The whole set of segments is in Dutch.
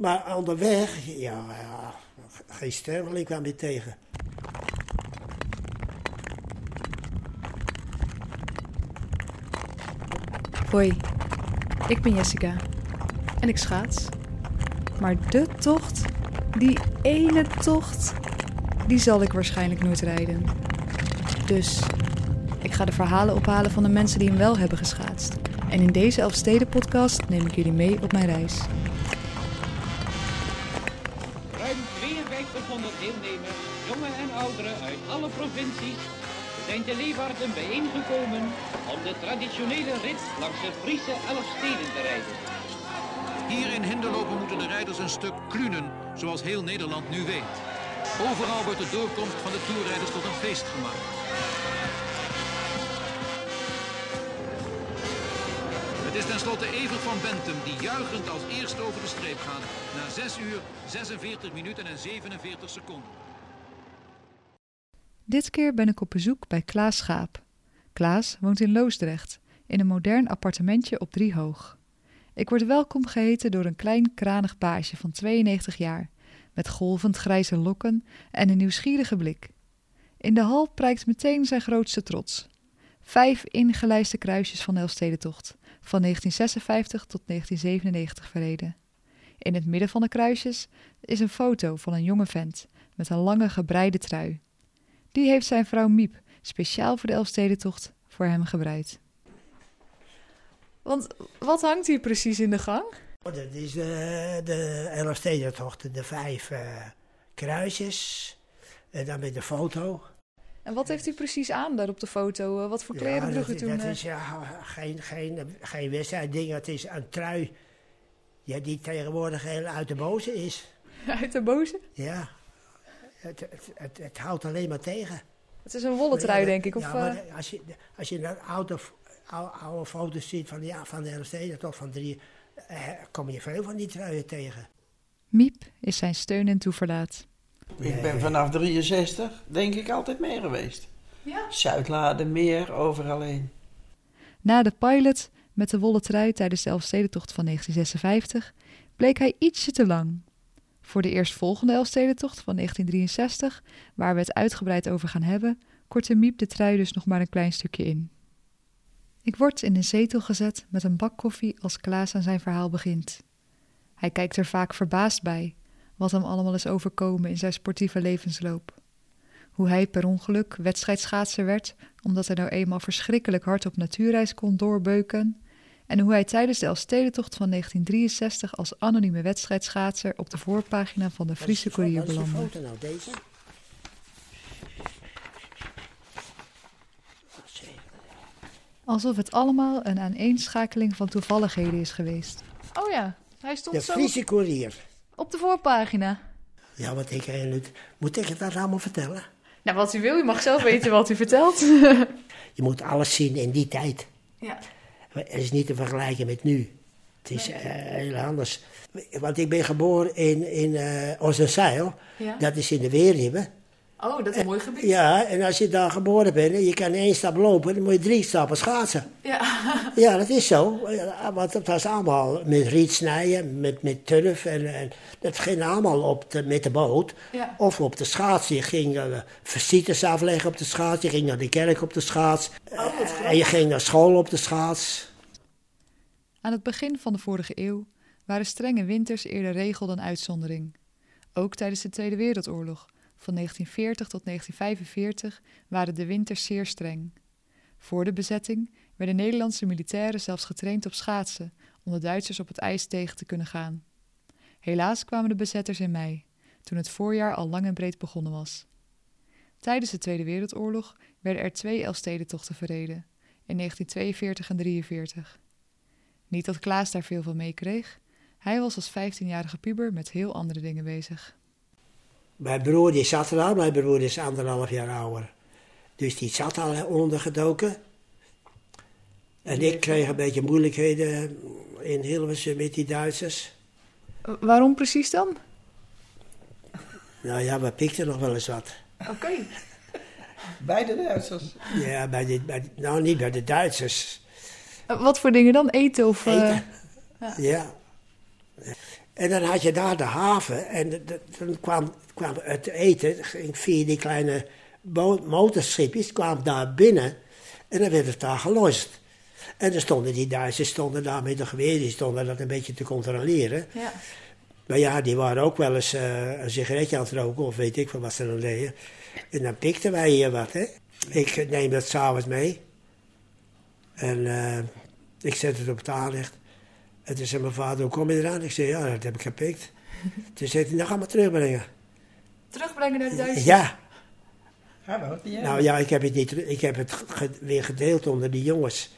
Maar onderweg, ja, geen sterveling kwam je tegen. Hoi, ik ben Jessica en ik schaats. Maar de tocht, die ene tocht, die zal ik waarschijnlijk nooit rijden. Dus ik ga de verhalen ophalen van de mensen die hem wel hebben geschaatst. En in deze Elfsteden-podcast neem ik jullie mee op mijn reis. Zijn te Leeuwarden bijeengekomen om de traditionele rit langs de Friese Elfsteden te rijden. Hier in Hinderlopen moeten de rijders een stuk klunen, zoals heel Nederland nu weet. Overal wordt de doorkomst van de toerrijders tot een feest gemaakt. Het is tenslotte Evert van Bentum die juichend als eerste over de streep gaat. Na 6 uur, 46 minuten en 47 seconden. Dit keer ben ik op bezoek bij Klaas Schaap. Klaas woont in Loosdrecht, in een modern appartementje op Driehoog. Ik word welkom geheten door een klein kranig paasje van 92 jaar, met golvend grijze lokken en een nieuwsgierige blik. In de hal prijkt meteen zijn grootste trots. Vijf ingelijste kruisjes van de Elfstedentocht, van 1956 tot 1997 verreden. In het midden van de kruisjes is een foto van een jonge vent met een lange gebreide trui. Die heeft zijn vrouw Miep speciaal voor de Elfstedentocht voor hem gebreid. Want wat hangt hier precies in de gang? Oh, Dat is de, de Elfstedentocht, de vijf eh, kruisjes. En dan met de foto. En wat heeft u precies aan daar op de foto? Eh, Wat voor kleren Ja, droeg u toen? dat is ja, geen, geen, geen wedstrijdding, het is een trui ja, die tegenwoordig heel uit de boze is. Uit de boze? Ja, het, het, het, het houdt alleen maar tegen. Het is een wollen trui, denk ik. Of, ja, maar eh, als je, als je een oude, oude, oude foto's ziet van, ja, van de Elfsteden toch van drie, eh, kom je veel van die truien tegen. Miep is zijn steun en toeverlaat. Ik ben vanaf 63, denk ik, altijd mee geweest. Ja. Zuidlade, meer, overal heen. Na de pilot met de wollen trui tijdens de Elfstedentocht van 1956 bleek hij ietsje te lang. Voor de eerstvolgende Elfstedentocht van 1963, waar we het uitgebreid over gaan hebben, kortte Miep de trui dus nog maar een klein stukje in. Ik word in een zetel gezet met een bak koffie als Klaas aan zijn verhaal begint. Hij kijkt er vaak verbaasd bij, wat hem allemaal is overkomen in zijn sportieve levensloop. Hoe hij per ongeluk wedstrijdschaatser werd, omdat hij nou eenmaal verschrikkelijk hard op natuurreis kon doorbeuken. En hoe hij tijdens de Elfstedentocht van 1963 als anonieme wedstrijdschaatser op de voorpagina van de Friese Courier Wat is de belandde. foto nou, deze? Alsof het allemaal een aaneenschakeling van toevalligheden is geweest. Oh ja, hij stond De Friese Courier. op de voorpagina. Ja, wat ik eigenlijk... Moet ik het dat allemaal vertellen? Nou, wat u wil, u mag zelf weten wat u vertelt. Je moet alles zien in die tijd. ja. Het is niet te vergelijken met nu. Het is eh, heel anders. Want ik ben geboren in, in eh Ossenzeil. Ja. Dat is in de Weerribben. Oh, dat is een mooi gebied. Ja, en als je daar geboren bent en je kan één stap lopen, dan moet je drie stappen schaatsen. Ja. Ja, dat is zo. Ja, Want het was allemaal met riet snijden, met, met turf. En, en dat ging allemaal op de, met de boot. Ja. Of op de schaats. Je ging uh, visites afleggen op de schaats. Je ging naar de kerk op de schaats. Eh, en je ging naar school op de schaats. Aan het begin van de vorige eeuw waren strenge winters eerder regel dan uitzondering. Ook tijdens de Tweede Wereldoorlog, van 1940 tot 1945, waren de winters zeer streng. Voor de bezetting werden Nederlandse militairen zelfs getraind op schaatsen om de Duitsers op het ijs tegen te kunnen gaan. Helaas kwamen de bezetters in mei, toen het voorjaar al lang en breed begonnen was. Tijdens de Tweede Wereldoorlog werden er twee Elfstedentochten verreden, in 1942 en 1943. Niet dat Klaas daar veel van meekreeg. Hij was als 15-jarige puber met heel andere dingen bezig. Mijn broer die zat er al. Mijn broer is anderhalf jaar ouder. Dus die zat al ondergedoken. En ik kreeg een beetje moeilijkheden in Hilversum met die Duitsers. Waarom precies dan? Nou ja, we pikten nog wel eens wat. Oké. Bij de Duitsers. Ja, bij de, bij nou niet bij de Duitsers. Wat voor dingen dan? Eten of... eh, Eten. Ja. En dan had je daar de haven en de- de- dan kwam, kwam het eten, via die kleine motorschipjes, kwam daar binnen en dan werd het daar gelost. En dan stonden die Duitsers stonden daar met een geweer, die stonden dat een beetje te controleren. Ja. Maar ja, die waren ook wel eens eh, een sigaretje aan het roken, of weet ik van wat ze dan deden. En dan pikten wij hier wat, hè. Ik neem dat s'avonds mee. En eh, ik zet het op het aanrecht. En toen zei mijn vader, hoe kom je eraan? Ik zei, ja, dat heb ik gepikt. Toen zei hij, nou ga maar terugbrengen. Terugbrengen naar de Duitsers. Ja, ja. nou ja, ik heb het, niet, ik heb het ge- weer gedeeld onder die jongens.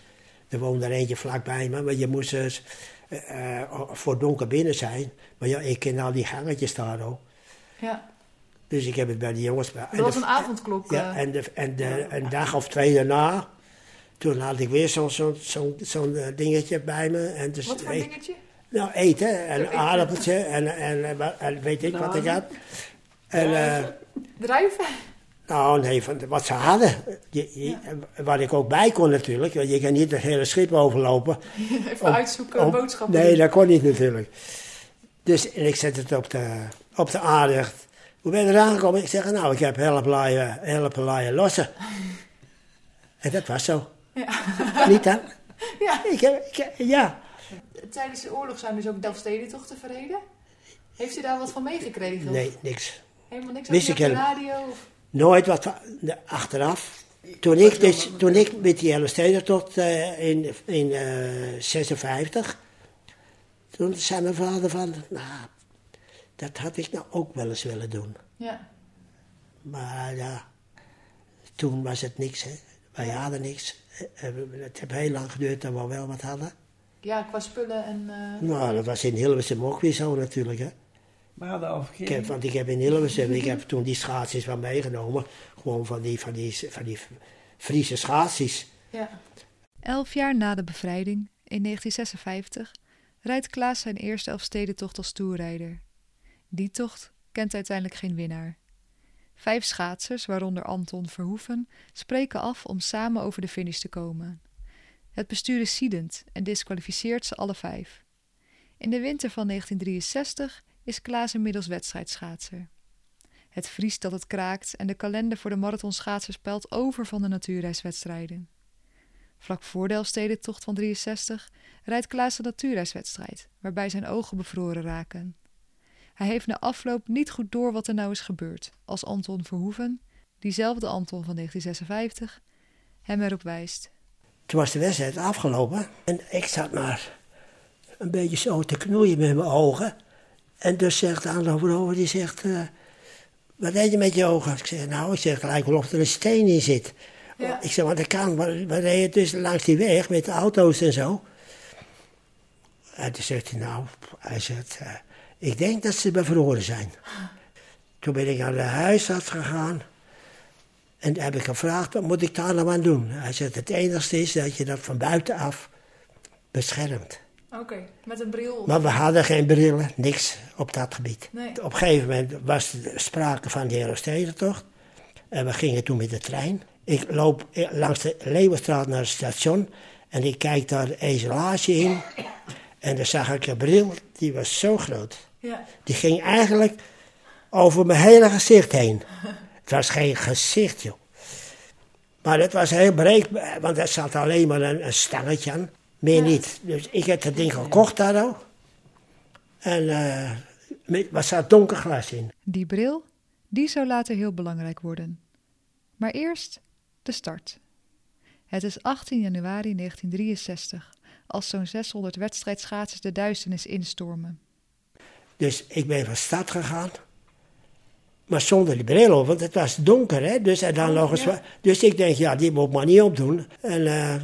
Er woonde er eentje vlakbij me, maar je moest dus, eh, eh, voor donker binnen zijn. Maar ja, ik ken al die gangetjes daar ook. Ja. Dus ik heb het bij die jongens... Dat was de- een avondklok. Ja, eh. en, de, en de, een dag of twee daarna, toen had ik weer zo'n zo'n zo'n zo'n, eh, dingetje bij me. En dus, Wat voor weet- dingetje? Nou, eten en eten. aardappeltje en, en, en, weet ik wat ik had. En, eh, Druiven? nou, nee, van wat ze hadden. Je, je- Waar ik ook bij kon natuurlijk, want je kan niet het hele schip overlopen. Even uitzoeken, Om- boodschappen. Nee, dat kon niet natuurlijk. Dus en ik zet het op de, op de. Hoe ben je eraan gekomen? Ik zeg, nou, ik heb helpen laaien lossen. En dat was zo. Niet dan? Ja. Ik ik ja. Tijdens de oorlog zijn dus ook Delfstedentochten verreden. Heeft u daar wat van meegekregen? Nee, niks. Helemaal niks Wist ik op de radio? Of... Nooit wat achteraf. Toen ik, dus, toen ik met die Elfsteden tot eh, in, in eh 56, toen zei mijn vader van, nou, dat had ik nou ook wel eens willen doen. Ja. Maar ja, toen was het niks, hè. Wij hadden niks. Eh, eh, Het heeft heel lang geduurd dat we wel wat hadden. ja, qua spullen en... eh, Nou, dat was in Hilversum ook weer zo natuurlijk, hè. We hadden Ik overgeven. heb, want ik heb in Hilversum, ik heb toen die schaatsjes wel meegenomen. Gewoon van die, van die, van die Friese schaatsjes. ja. Elf jaar na de bevrijding, in 1956, rijdt Klaas zijn eerste Elfstedentocht als toerrijder. Die tocht kent uiteindelijk geen winnaar. Vijf schaatsers, waaronder Anton Verhoeven, spreken af om samen over de finish te komen. Het bestuur is ziedend en disqualificeert ze alle vijf. In de winter van 1963 is Klaas inmiddels wedstrijdschaatser. Het vriest dat het kraakt en de kalender voor de marathonschaatsers peilt over van de natuurreiswedstrijden. Vlak voor de Elfstedentocht van 63 rijdt Klaas de natuurreiswedstrijd, waarbij zijn ogen bevroren raken. Hij heeft na afloop niet goed door wat er nou is gebeurd, als Anton Verhoeven, diezelfde Anton van 1956, hem erop wijst. Toen was de wedstrijd afgelopen en ik zat maar een beetje zo te knoeien met mijn ogen. En dus zegt de aanloper over, die zegt, eh, wat deed je met je ogen? Ik zeg, nou, ik zeg, het lijkt wel of er een steen in zit. Ja. Ik zeg, want dat kan, we we reden dus langs die weg met de auto's en zo. En toen zegt hij, nou, hij zegt, eh, ik denk dat ze bevroren zijn. Toen ben ik naar de huisarts gegaan. En heb ik gevraagd, wat moet ik daar nou aan doen? Hij zegt, het enigste is dat je dat van buitenaf beschermt. Oké, met een bril. Maar we hadden geen brillen, niks op dat gebied. Nee. Op een gegeven moment was er sprake van de Herenstedentocht. En we gingen toen met de trein. Ik loop eh, langs de Leeuwenstraat naar het station. En ik kijk daar de ezelage in. En dan zag ik een bril, die was zo groot. Ja. Die ging eigenlijk over mijn hele gezicht heen. Het was geen gezicht, joh. Maar het was heel breed, want er zat alleen maar een, een stangetje aan. Meer niet. Dus ik heb dat ding gekocht daar ook. En eh met- er zat donker glas in. Die bril, die zou later heel belangrijk worden. Maar eerst de start. Het is 18 januari 1963, als zo'n 600 wedstrijdschaatsers de duisternis instormen. Dus ik ben van stad gegaan. Maar zonder die bril op, want het was donker, hè. Dus, en dan nog wa- dus ik denk, ja, die moet ik maar niet opdoen. En eh,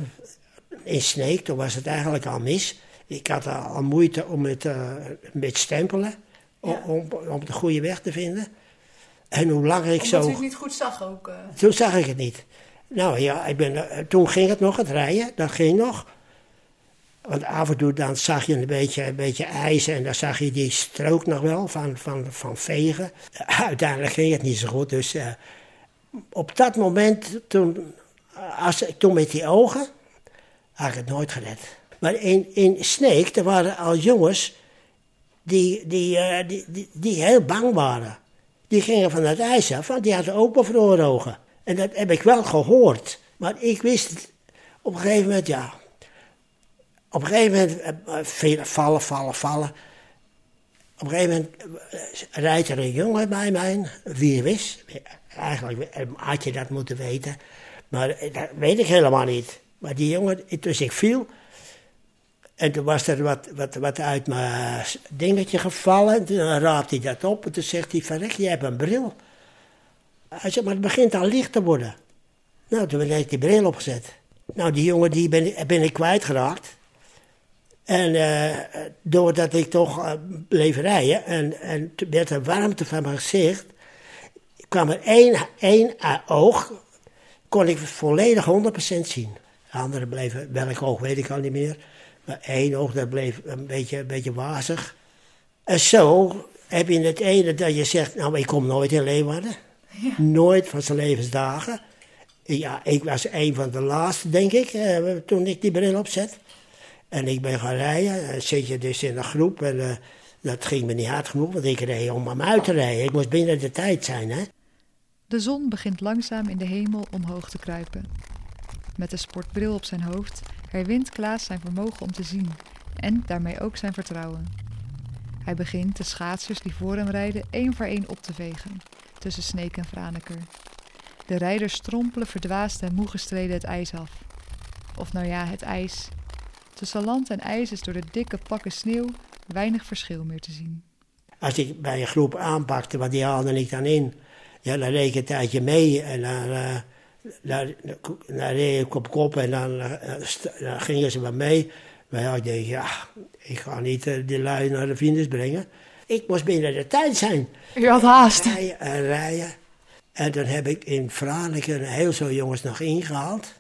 in Sneek, toen was het eigenlijk al mis. Ik had al, al moeite om het eh, met stempelen, Ja. om, om de goede weg te vinden. En hoe langer ik Omdat zo... u het niet goed zag ook. eh. Toen zag ik het niet. Nou ja, ik ben, toen ging het nog, het rijden, dat ging nog. Want af en toe dan zag je een beetje, een beetje ijs en dan zag je die strook nog wel van, van, van vegen. Uiteindelijk ging het niet zo goed, dus eh, op dat moment, toen, als, toen met die ogen, had ik het nooit gered. Maar in, in Sneek, er waren al jongens die, die, eh, die, die, heel bang waren. Die gingen van het ijs af, want die hadden ook bevroren ogen. En dat heb ik wel gehoord. Maar ik wist op een gegeven moment, ja. Op een gegeven moment eh, eh, vallen, vallen, vallen. Op een gegeven moment eh, rijdt er een jongen bij mij, wie wist. Eigenlijk had je dat moeten weten. Maar dat weet ik helemaal niet. Maar die jongen, dus ik viel. En toen was er wat, wat, wat uit mijn dingetje gevallen. En toen raapt hij dat op. En toen zegt hij, verrek, je hebt een bril. Hij zegt, maar het begint al licht te worden. Nou, toen heb ik die bril opgezet. Nou, die jongen die ben, ben ik kwijtgeraakt. En eh, doordat ik toch eh, bleef rijden en, en werd er warmte van mijn gezicht, kwam er één, één eh, oog, kon ik volledig 100% zien. De andere bleef, welk oog weet ik al niet meer, maar één oog dat bleef een beetje, een beetje wazig. En zo heb je het ene dat je zegt, nou ik kom nooit in Leeuwarden. Nooit van zijn levensdagen. Ja, ik was een van de laatste, denk ik, toen ik die bril opzet. En ik ben gaan rijden. En zit je dus in een groep. En eh, dat ging me niet hard genoeg, want ik reed om hem uit te rijden. Ik moest binnen de tijd zijn, hè. De zon begint langzaam in de hemel omhoog te kruipen. Met de sportbril op zijn hoofd herwint Klaas zijn vermogen om te zien en daarmee ook zijn vertrouwen. Hij begint de schaatsers die voor hem rijden één voor één op te vegen, tussen Sneek en Franeker. De rijders strompelen verdwaasd en moe gestreden het ijs af. Of nou ja, het ijs. Tussen land en ijs is door de dikke pakken sneeuw weinig verschil meer te zien. Als ik bij een groep aanpakte, want die haalde ik dan in. Ja, dan reed ik een tijdje mee. En dan, eh, dan, dan reed ik op kop en dan, eh, dan gingen ze met mee. Maar ja, ik denk, ja, ik ga niet eh, die lui naar de finish brengen. Ik moest binnen de tijd zijn. Je had haast. Rijden en rijden. En dan heb ik in Franeker heel veel jongens nog ingehaald.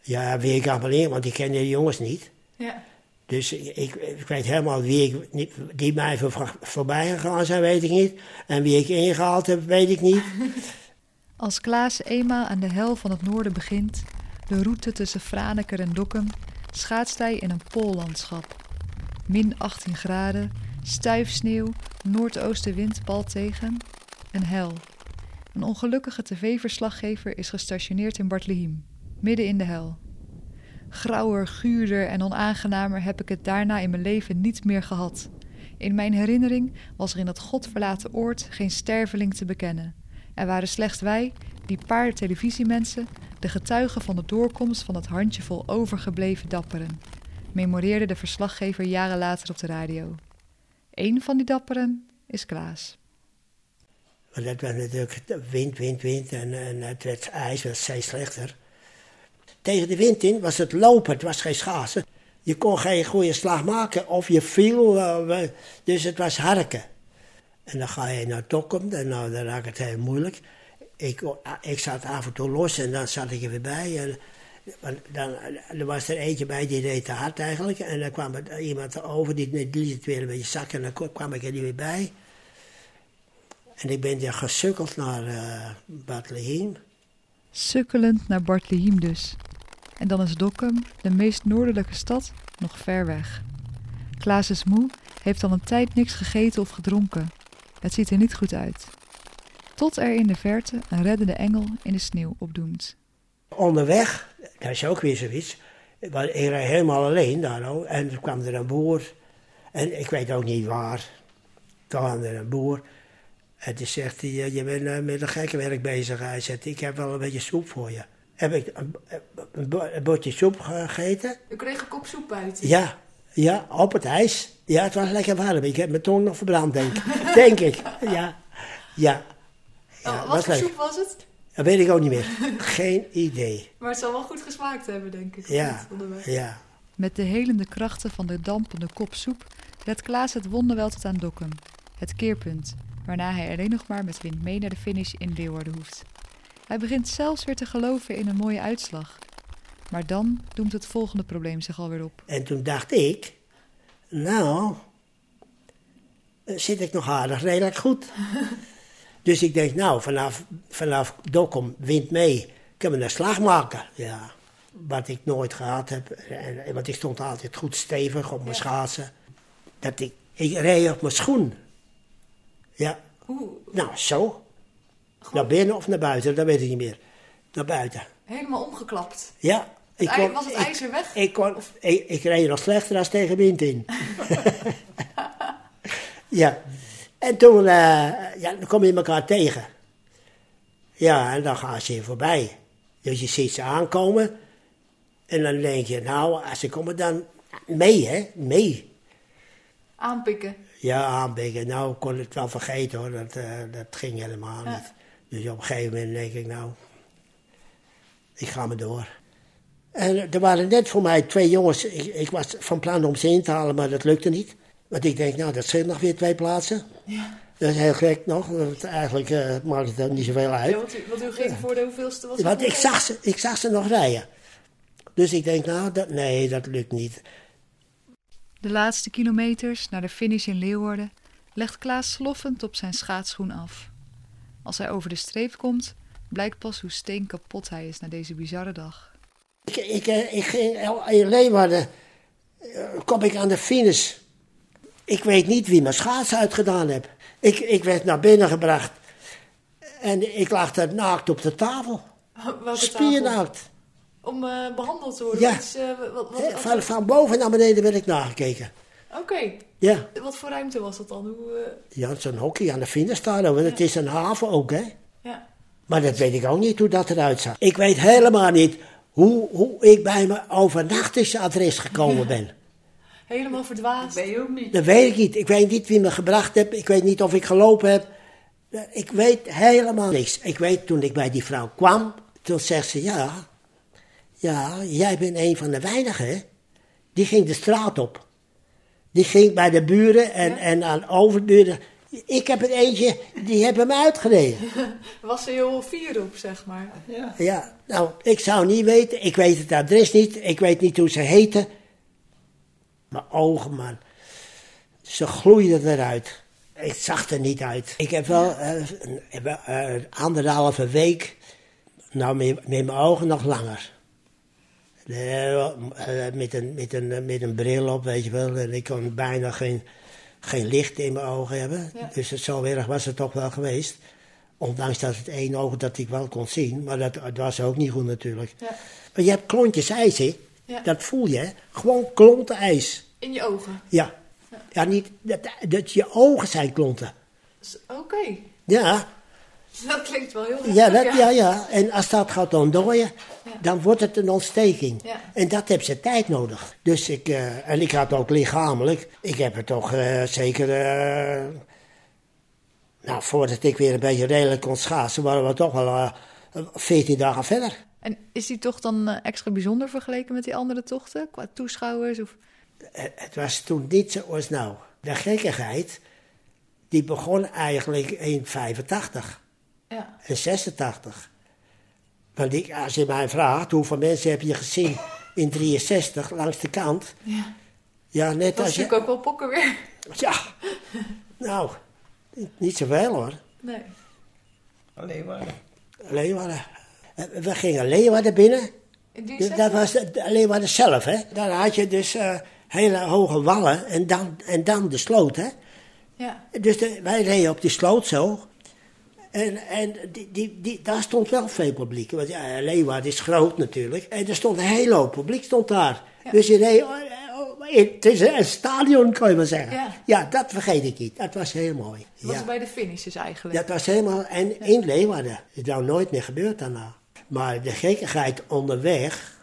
Ja, wie ik allemaal in, want ik ken die jongens niet. Ja. Dus ik, ik, weet helemaal wie ik, die mij voor, voorbij gegaan zijn, weet ik niet. En wie ik ingehaald heb, weet ik niet. Als Klaas eenmaal aan de hel van het noorden begint, de route tussen Franeker en Dokkum, schaatst hij in een poollandschap. Min 18 graden, stuif sneeuw, noordoostenwind palt tegen. Een hel. Een ongelukkige tv-verslaggever is gestationeerd in Bartlehiem, midden in de hel. Grauwer, guurder en onaangenamer heb ik het daarna in mijn leven niet meer gehad. In mijn herinnering was er in dat godverlaten oord geen sterveling te bekennen. Er waren slechts wij, die paar televisiemensen, de getuigen van de doorkomst van het handjevol overgebleven dapperen, memoreerde de verslaggever jaren later op de radio. Eén van die dapperen is Klaas. Dat was natuurlijk wind, wind, wind. En, en het werd ijs, werd steeds slechter. Tegen de wind in was het lopen, het was geen schaatsen. Je kon geen goede slag maken of je viel. eh, dus het was harken. En dan ga je naar Dokkum en nou, dan raak het heel moeilijk. Ik, ik zat af en toe los en dan zat ik er weer bij. Want dan, er was er eentje bij die reed te hard eigenlijk. En dan kwam er iemand over, die, liet het weer een beetje zakken. En dan kwam ik er niet weer bij. En ik ben daar gesukkeld naar eh Bethlehem. Sukkelend naar Bartlehiem dus. En dan is Dokkum, de meest noordelijke stad, nog ver weg. Klaas is moe, heeft al een tijd niks gegeten of gedronken. Het ziet er niet goed uit. Tot er in de verte een reddende engel in de sneeuw opdoemt. Onderweg, dat is ook weer zoiets. Ik reed helemaal alleen daar. En toen kwam er een boer. En ik weet ook niet waar. Toen kwam er een boer. En toen zegt hij, je bent eh, met een gekke werk bezig. Hij zegt, ik heb wel een beetje soep voor je. Heb ik een, een, bo- een bordje soep gegeten? U kreeg een kop soep buiten. Ja, ja, op het ijs. Ja, het was lekker warm. Ik heb mijn tong nog verbrand, denk, ik. denk ik. Ja, ja. ja was leuk. Oh, was het? Dat weet ik ook niet meer. Geen idee. Maar het zal wel goed gesmaakt hebben, denk ik. Ja, ja. Met de helende krachten van de dampende kop soep redt Klaas het wonderwel tot aan Dokkum, het keerpunt, waarna hij alleen nog maar met wind mee naar de finish in Leeuwarden hoeft. Hij begint zelfs weer te geloven in een mooie uitslag. Maar dan doemt het volgende probleem zich alweer op. En toen dacht ik, nou, eh, zit ik nog aardig redelijk goed. dus ik denk, nou, vanaf, vanaf Dokkum, wind mee, kunnen we een slag maken. Ja, wat ik nooit gehad heb, en, want ik stond altijd goed stevig op mijn schaatsen. Dat ik Ik reed op mijn schoen. Ja, nou zo. Naar binnen of naar buiten, dat weet ik niet meer. Naar buiten. Helemaal omgeklapt. Ja. Ik ei- was het ik- ijzer weg? Ik, kon, ik, ik reed nog slechter als tegen wind in. ja. En toen, eh, ja, dan kom je elkaar tegen. Ja, en dan gaan ze je voorbij. Dus je ziet ze aankomen. En dan denk je, nou, als ze komen dan mee, hè? Mee. Aanpikken. Ja, aanbikken. Nou, ik kon het wel vergeten hoor. Dat, eh, dat ging helemaal Ja. niet. Dus op een gegeven moment denk ik, nou, ik ga maar door. En er waren net voor mij twee jongens. Ik, ik was van plan om ze in te halen, maar dat lukte niet. Want ik denk, nou, dat zijn nog weer twee plaatsen. Ja. Dat is heel gek nog. Want eigenlijk eh, maakt het er niet zoveel uit. Ja, want, u, want u ging voor de hoeveelste was Want ik zag, ze, ik zag ze nog rijden. Dus ik denk, nou, dat, nee, dat lukt niet. De laatste kilometers naar de finish in Leeuwarden legt Klaas sloffend op zijn schaatsschoen af. Als hij over de streep komt, blijkt pas hoe steenkapot hij is na deze bizarre dag. Ik, ik, ik ging in Leeuwarden, eh, kom ik aan de finish. Ik weet niet wie mijn schaats uitgedaan heb. Ik, ik werd naar binnen gebracht. En ik lag daar naakt op de tafel. Spiernaakt. Om eh, behandeld te worden? Ja. Iets, eh, wat, wat, Eh, wat- Van, van boven naar beneden werd ik nagekeken. Oké, Ja, wat voor ruimte was dat dan? Hoe, eh, ja zo'n hockey aan de staan. Want het is een haven ook, hè. ja. Maar dat weet ik ook niet hoe dat eruit zag. Ik weet helemaal niet hoe, hoe ik bij mijn overnachtingsadres gekomen ben. Helemaal verdwaasd. Ben je ook niet? Dat weet ik niet. Ik weet niet wie me gebracht heeft. Ik weet niet of ik gelopen heb. Ik weet helemaal niks. Ik weet toen ik bij die vrouw kwam, toen zegt ze: Ja, ja, jij bent een van de weinigen. Die ging de straat op. Die ging bij de buren en, Ja. en aan overburen. Ik heb er eentje, die hebben me uitgereden. Was er heel fier op, zeg maar. Ja. Ja, nou, ik zou niet weten. Ik weet het adres niet. Ik weet niet hoe ze heten. Mijn ogen, man. Ze gloeiden eruit. Ik zag er niet uit. Ik heb wel eh, een, anderhalve week. Nou, met, met mijn ogen nog langer. Eh, eh, met, een, met, een, met een bril op, weet je wel. En ik kon bijna geen, geen licht in mijn ogen hebben. Ja. Dus het, zo erg was het toch wel geweest. Ondanks dat het één oog dat ik wel kon zien. Maar dat, het was ook niet goed natuurlijk. Ja. Maar je hebt klontjes ijs, hè? Ja. Dat voel je, hè? Gewoon klonten ijs. In je ogen. Ja. Ja, niet, dat, dat je ogen zijn klonten. Oké. Ja, Dat klinkt wel heel ja, heftig, dat, ja, ja. En als dat gaat ontdooien, dan wordt het een ontsteking. Ja. En dat heeft ze tijd nodig. Dus ik, eh, en ik had ook lichamelijk, ik heb het toch eh, zeker, eh, nou, voordat ik weer een beetje redelijk kon schaatsen, waren we toch wel eh, 14 dagen verder. En is die toch dan extra bijzonder vergeleken met die andere tochten? Qua toeschouwers? Of... Het was toen niet zoals nou. De gekkigheid, die begon eigenlijk in 85 Ja. en 86. Want ik, als je mij vraagt, hoeveel mensen heb je gezien in 63 langs de kant? ja. Ja, net Dat als je... natuurlijk ook wel pokken weer. Ja, nou, niet zoveel hoor. Nee. Alleen maar. Leeuwarden. Eh, We gingen Leeuwarden binnen. In die Dus zes- dat was de- de Leeuwarden zelf, hè. Daar had je dus eh, hele hoge wallen en dan, en dan de sloot, hè. Ja. Dus de- wij reden op die sloot zo. En, en die, die, die, daar stond wel veel publiek. Want ja, Leeuwarden is groot natuurlijk. En er stond een hele hoop publiek stond daar. Ja. Dus je in- Het is een stadion, kan je maar zeggen. Ja. dat vergeet ik niet. Dat was heel mooi. Dat was ja. bij de finishes eigenlijk. Dat was helemaal... En in Leeuwarden. Het is nou nooit meer gebeurd daarna. Maar de gekkigheid onderweg...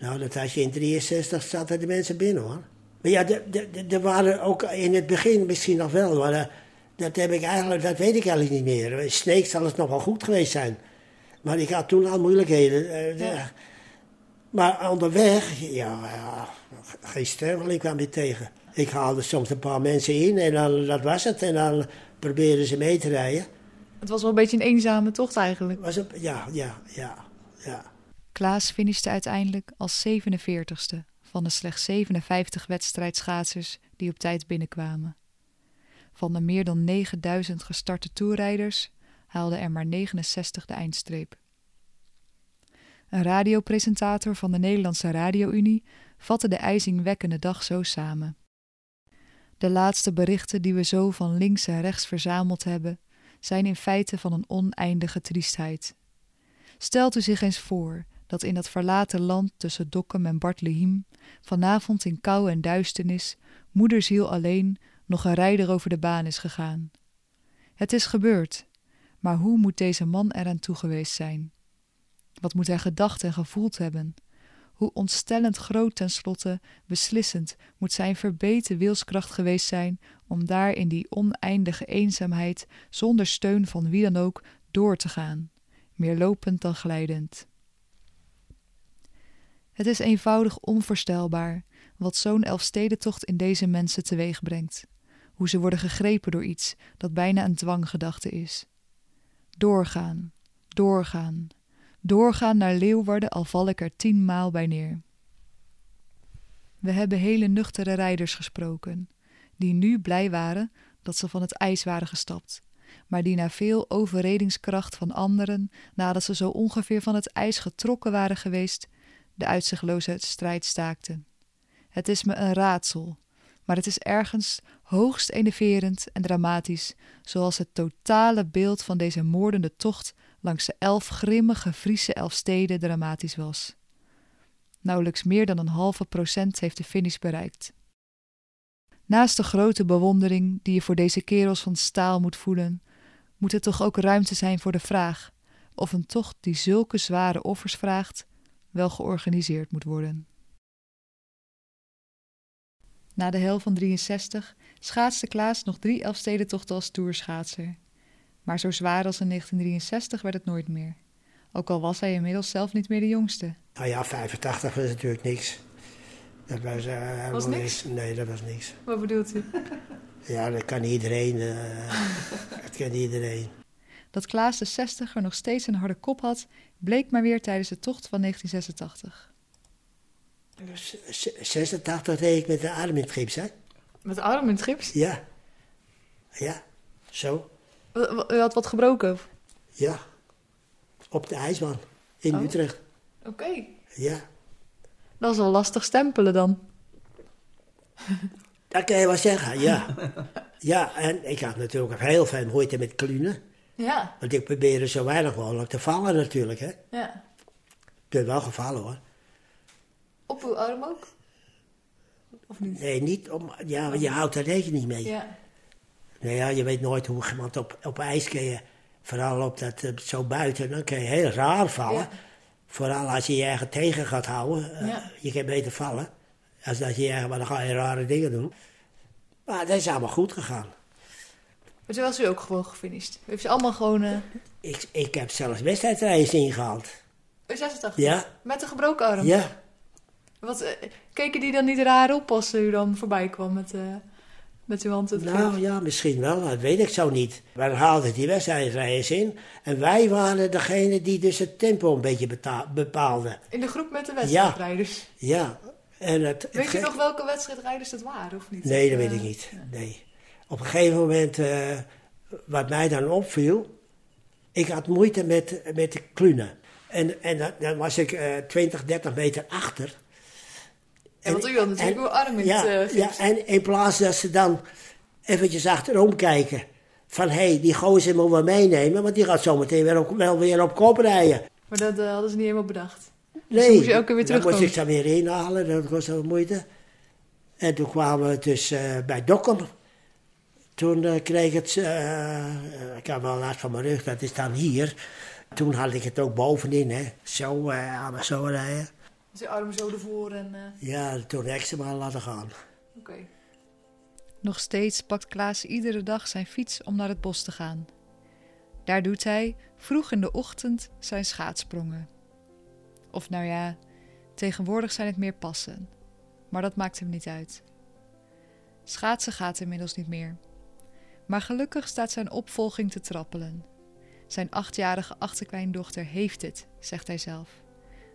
Nou, dat had je in 63 zaten de mensen binnen, hoor. Maar ja, de- de- de- er waren ook in het begin misschien nog wel, maar eh, dat, heb ik eigenlijk, dat weet ik eigenlijk niet meer. Sneek zal het nog wel goed geweest zijn. Maar ik had toen al moeilijkheden. eh, Ja. Maar onderweg, ja, ja, geen sterveling kwam je tegen. Ik haalde soms een paar mensen in en dan, dat was het. En dan probeerden ze mee te rijden. Het was wel een beetje een eenzame tocht eigenlijk. Was ja, ja, ja, ja. Klaas finishte uiteindelijk als 47ste van de slechts 57 wedstrijdschaatsers die op tijd binnenkwamen. Van de meer dan 9000 gestarte toerrijders haalden er maar 69 de eindstreep. Een radiopresentator van de Nederlandse Radio-Unie vatte de ijzingwekkende dag zo samen. De laatste berichten die we zo van links en rechts verzameld hebben, zijn in feite van een oneindige triestheid. Stelt u zich eens voor dat in dat verlaten land tussen Dokkum en Bartlehiem, vanavond in kou en duisternis, moederziel alleen nog een rijder over de baan is gegaan. Het is gebeurd, maar hoe moet deze man eraan toe geweest zijn? Wat moet hij gedacht en gevoeld hebben? Hoe ontstellend groot tenslotte, beslissend moet zijn verbeten wilskracht geweest zijn om daar in die oneindige eenzaamheid zonder steun van wie dan ook door te gaan, meer lopend dan glijdend. Het is eenvoudig onvoorstelbaar wat zo'n elfstedentocht in deze mensen teweeg brengt, hoe ze worden gegrepen door iets dat bijna een dwanggedachte is. Doorgaan, doorgaan, doorgaan naar Leeuwarden al val ik er tienmaal bij neer. We hebben hele nuchtere rijders gesproken, die nu blij waren dat ze van het ijs waren gestapt, maar die na veel overredingskracht van anderen, nadat ze zo ongeveer van het ijs getrokken waren geweest, de uitzichtloze strijd staakten. Het is me een raadsel, maar het is ergens hoogst enerverend en dramatisch, zoals het totale beeld van deze moordende tocht langs de elf grimmige Friese elfsteden dramatisch was. Nauwelijks meer dan een halve procent heeft de finish bereikt. Naast de grote bewondering die je voor deze kerels van staal moet voelen, moet er toch ook ruimte zijn voor de vraag of een tocht die zulke zware offers vraagt, wel georganiseerd moet worden. Na de hel van 63 schaatste Klaas nog drie Elfstedentochten als toerschaatser. Maar zo zwaar als in 1963 werd het nooit meer. Ook al was hij inmiddels zelf niet meer de jongste. Nou ja, 85 was natuurlijk niks. Dat was, uh, Was niks? Nee, dat was niks. Wat bedoelt u? Ja, dat kan iedereen. eh, dat kan iedereen. Dat Klaas de 60er nog steeds een harde kop had, bleek maar weer tijdens de tocht van 1986. Z- z- 86 reed ik met de arm in het gips, hè? Met de arm in het gips? Ja. Ja, zo. U had wat gebroken? Ja. Op de ijsbaan in Oh. Utrecht. Oké. Ja. Dat is wel lastig stempelen dan. Dat kan je wel zeggen, ja. Ja, en ik had natuurlijk ook heel veel moeite met klunen. Ja, Want ik probeerde zo weinig mogelijk te vallen natuurlijk, hè. ja. Ik ben wel gevallen, hoor. Op uw arm ook? Of niet? Nee, niet om... Ja, want je houdt er rekening mee. Ja. Nou ja, je weet nooit hoe iemand op, op ijs kun je... Vooral op dat, eh, zo buiten, dan kun je heel raar vallen. Ja. Vooral als je je ergens tegen gaat houden. eh, Ja. Je kan beter vallen. Als dat je ergens... Maar dan ga je rare dingen doen. Maar dat is allemaal goed gegaan. Maar toen was u ook gewoon gefinished. U heeft ze allemaal gewoon... eh Ik, ik heb zelfs wedstrijdreis ingehaald. u 86? Ja, Met een gebroken arm? ja. Wat, eh, keken die dan niet raar op als u dan voorbij kwam met, eh, met uw hand Nou ja, misschien wel, dat weet ik zo niet. We haalden die wedstrijdreis in. En wij waren degene die dus het tempo een beetje bepaalden. In de groep met de wedstrijdrijders. Ja. En het, het Weet je nog welke wedstrijdrijders het waren, of niet? Nee, dat Eh, weet ik niet. Nee. Op een gegeven moment, eh, wat mij dan opviel, ik had moeite met, met de klunen. En, en dan, dan was ik eh 20, 30 meter achter. Ja, want u had natuurlijk en- uw arm in ja, het eh, ja, en in plaats dat ze dan eventjes achterom kijken. Van, hé, hey, die gozer moeten we meenemen, want die gaat zometeen weer op, wel weer op kop rijden. Maar dat eh, hadden ze niet helemaal bedacht. Nee, dan moest je keer weer dan moest ik ze weer inhalen, dat was wel moeite. En toen kwamen we dus eh, bij Dokkum. Toen eh, kreeg ik het, ik had wel last van mijn rug, dat is dan hier. Toen had ik het ook bovenin, hè. Zo, eh allemaal zo rijden. Dus uw arm zo ervoor en... eh, Ja, toen heb ik ze maar laten gaan. Oké. Nog steeds pakt Klaas iedere dag zijn fiets om naar het bos te gaan. Daar doet hij vroeg in de ochtend zijn schaatsprongen. Of nou ja, tegenwoordig zijn het meer passen. Maar dat maakt hem niet uit. Schaatsen gaat inmiddels niet meer. Maar gelukkig staat zijn opvolging te trappelen. Zijn achtjarige achterkleindochter heeft het, zegt hij zelf.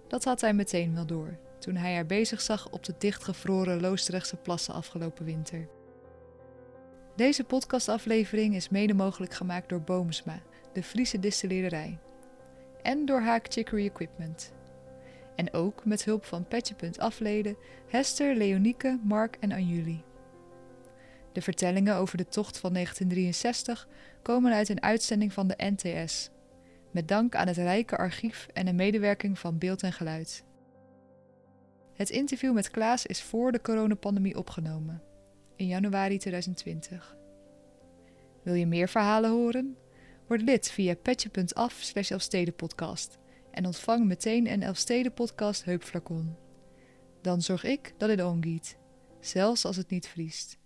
Dat had hij meteen wel door, toen hij haar bezig zag op de dichtgevroren Loosdrechtse plassen afgelopen winter. Deze podcastaflevering is mede mogelijk gemaakt door Boomsma, de Friese distilleerderij. En door Haak Chicory Equipment. En ook met hulp van Petje.afleden, Hester, Leonieke, Mark en Anjuli. De vertellingen over de tocht van 1963 komen uit een uitzending van de NTS, met dank aan het rijke archief en de medewerking van Beeld en Geluid. Het interview met Klaas is voor de coronapandemie opgenomen, in januari 2020. Wil je meer verhalen horen? Word lid via petje.af slash Elfstedenpodcast en ontvang meteen een Elfstedenpodcast heupflacon. Dan zorg ik dat het omgiet, zelfs als het niet vriest.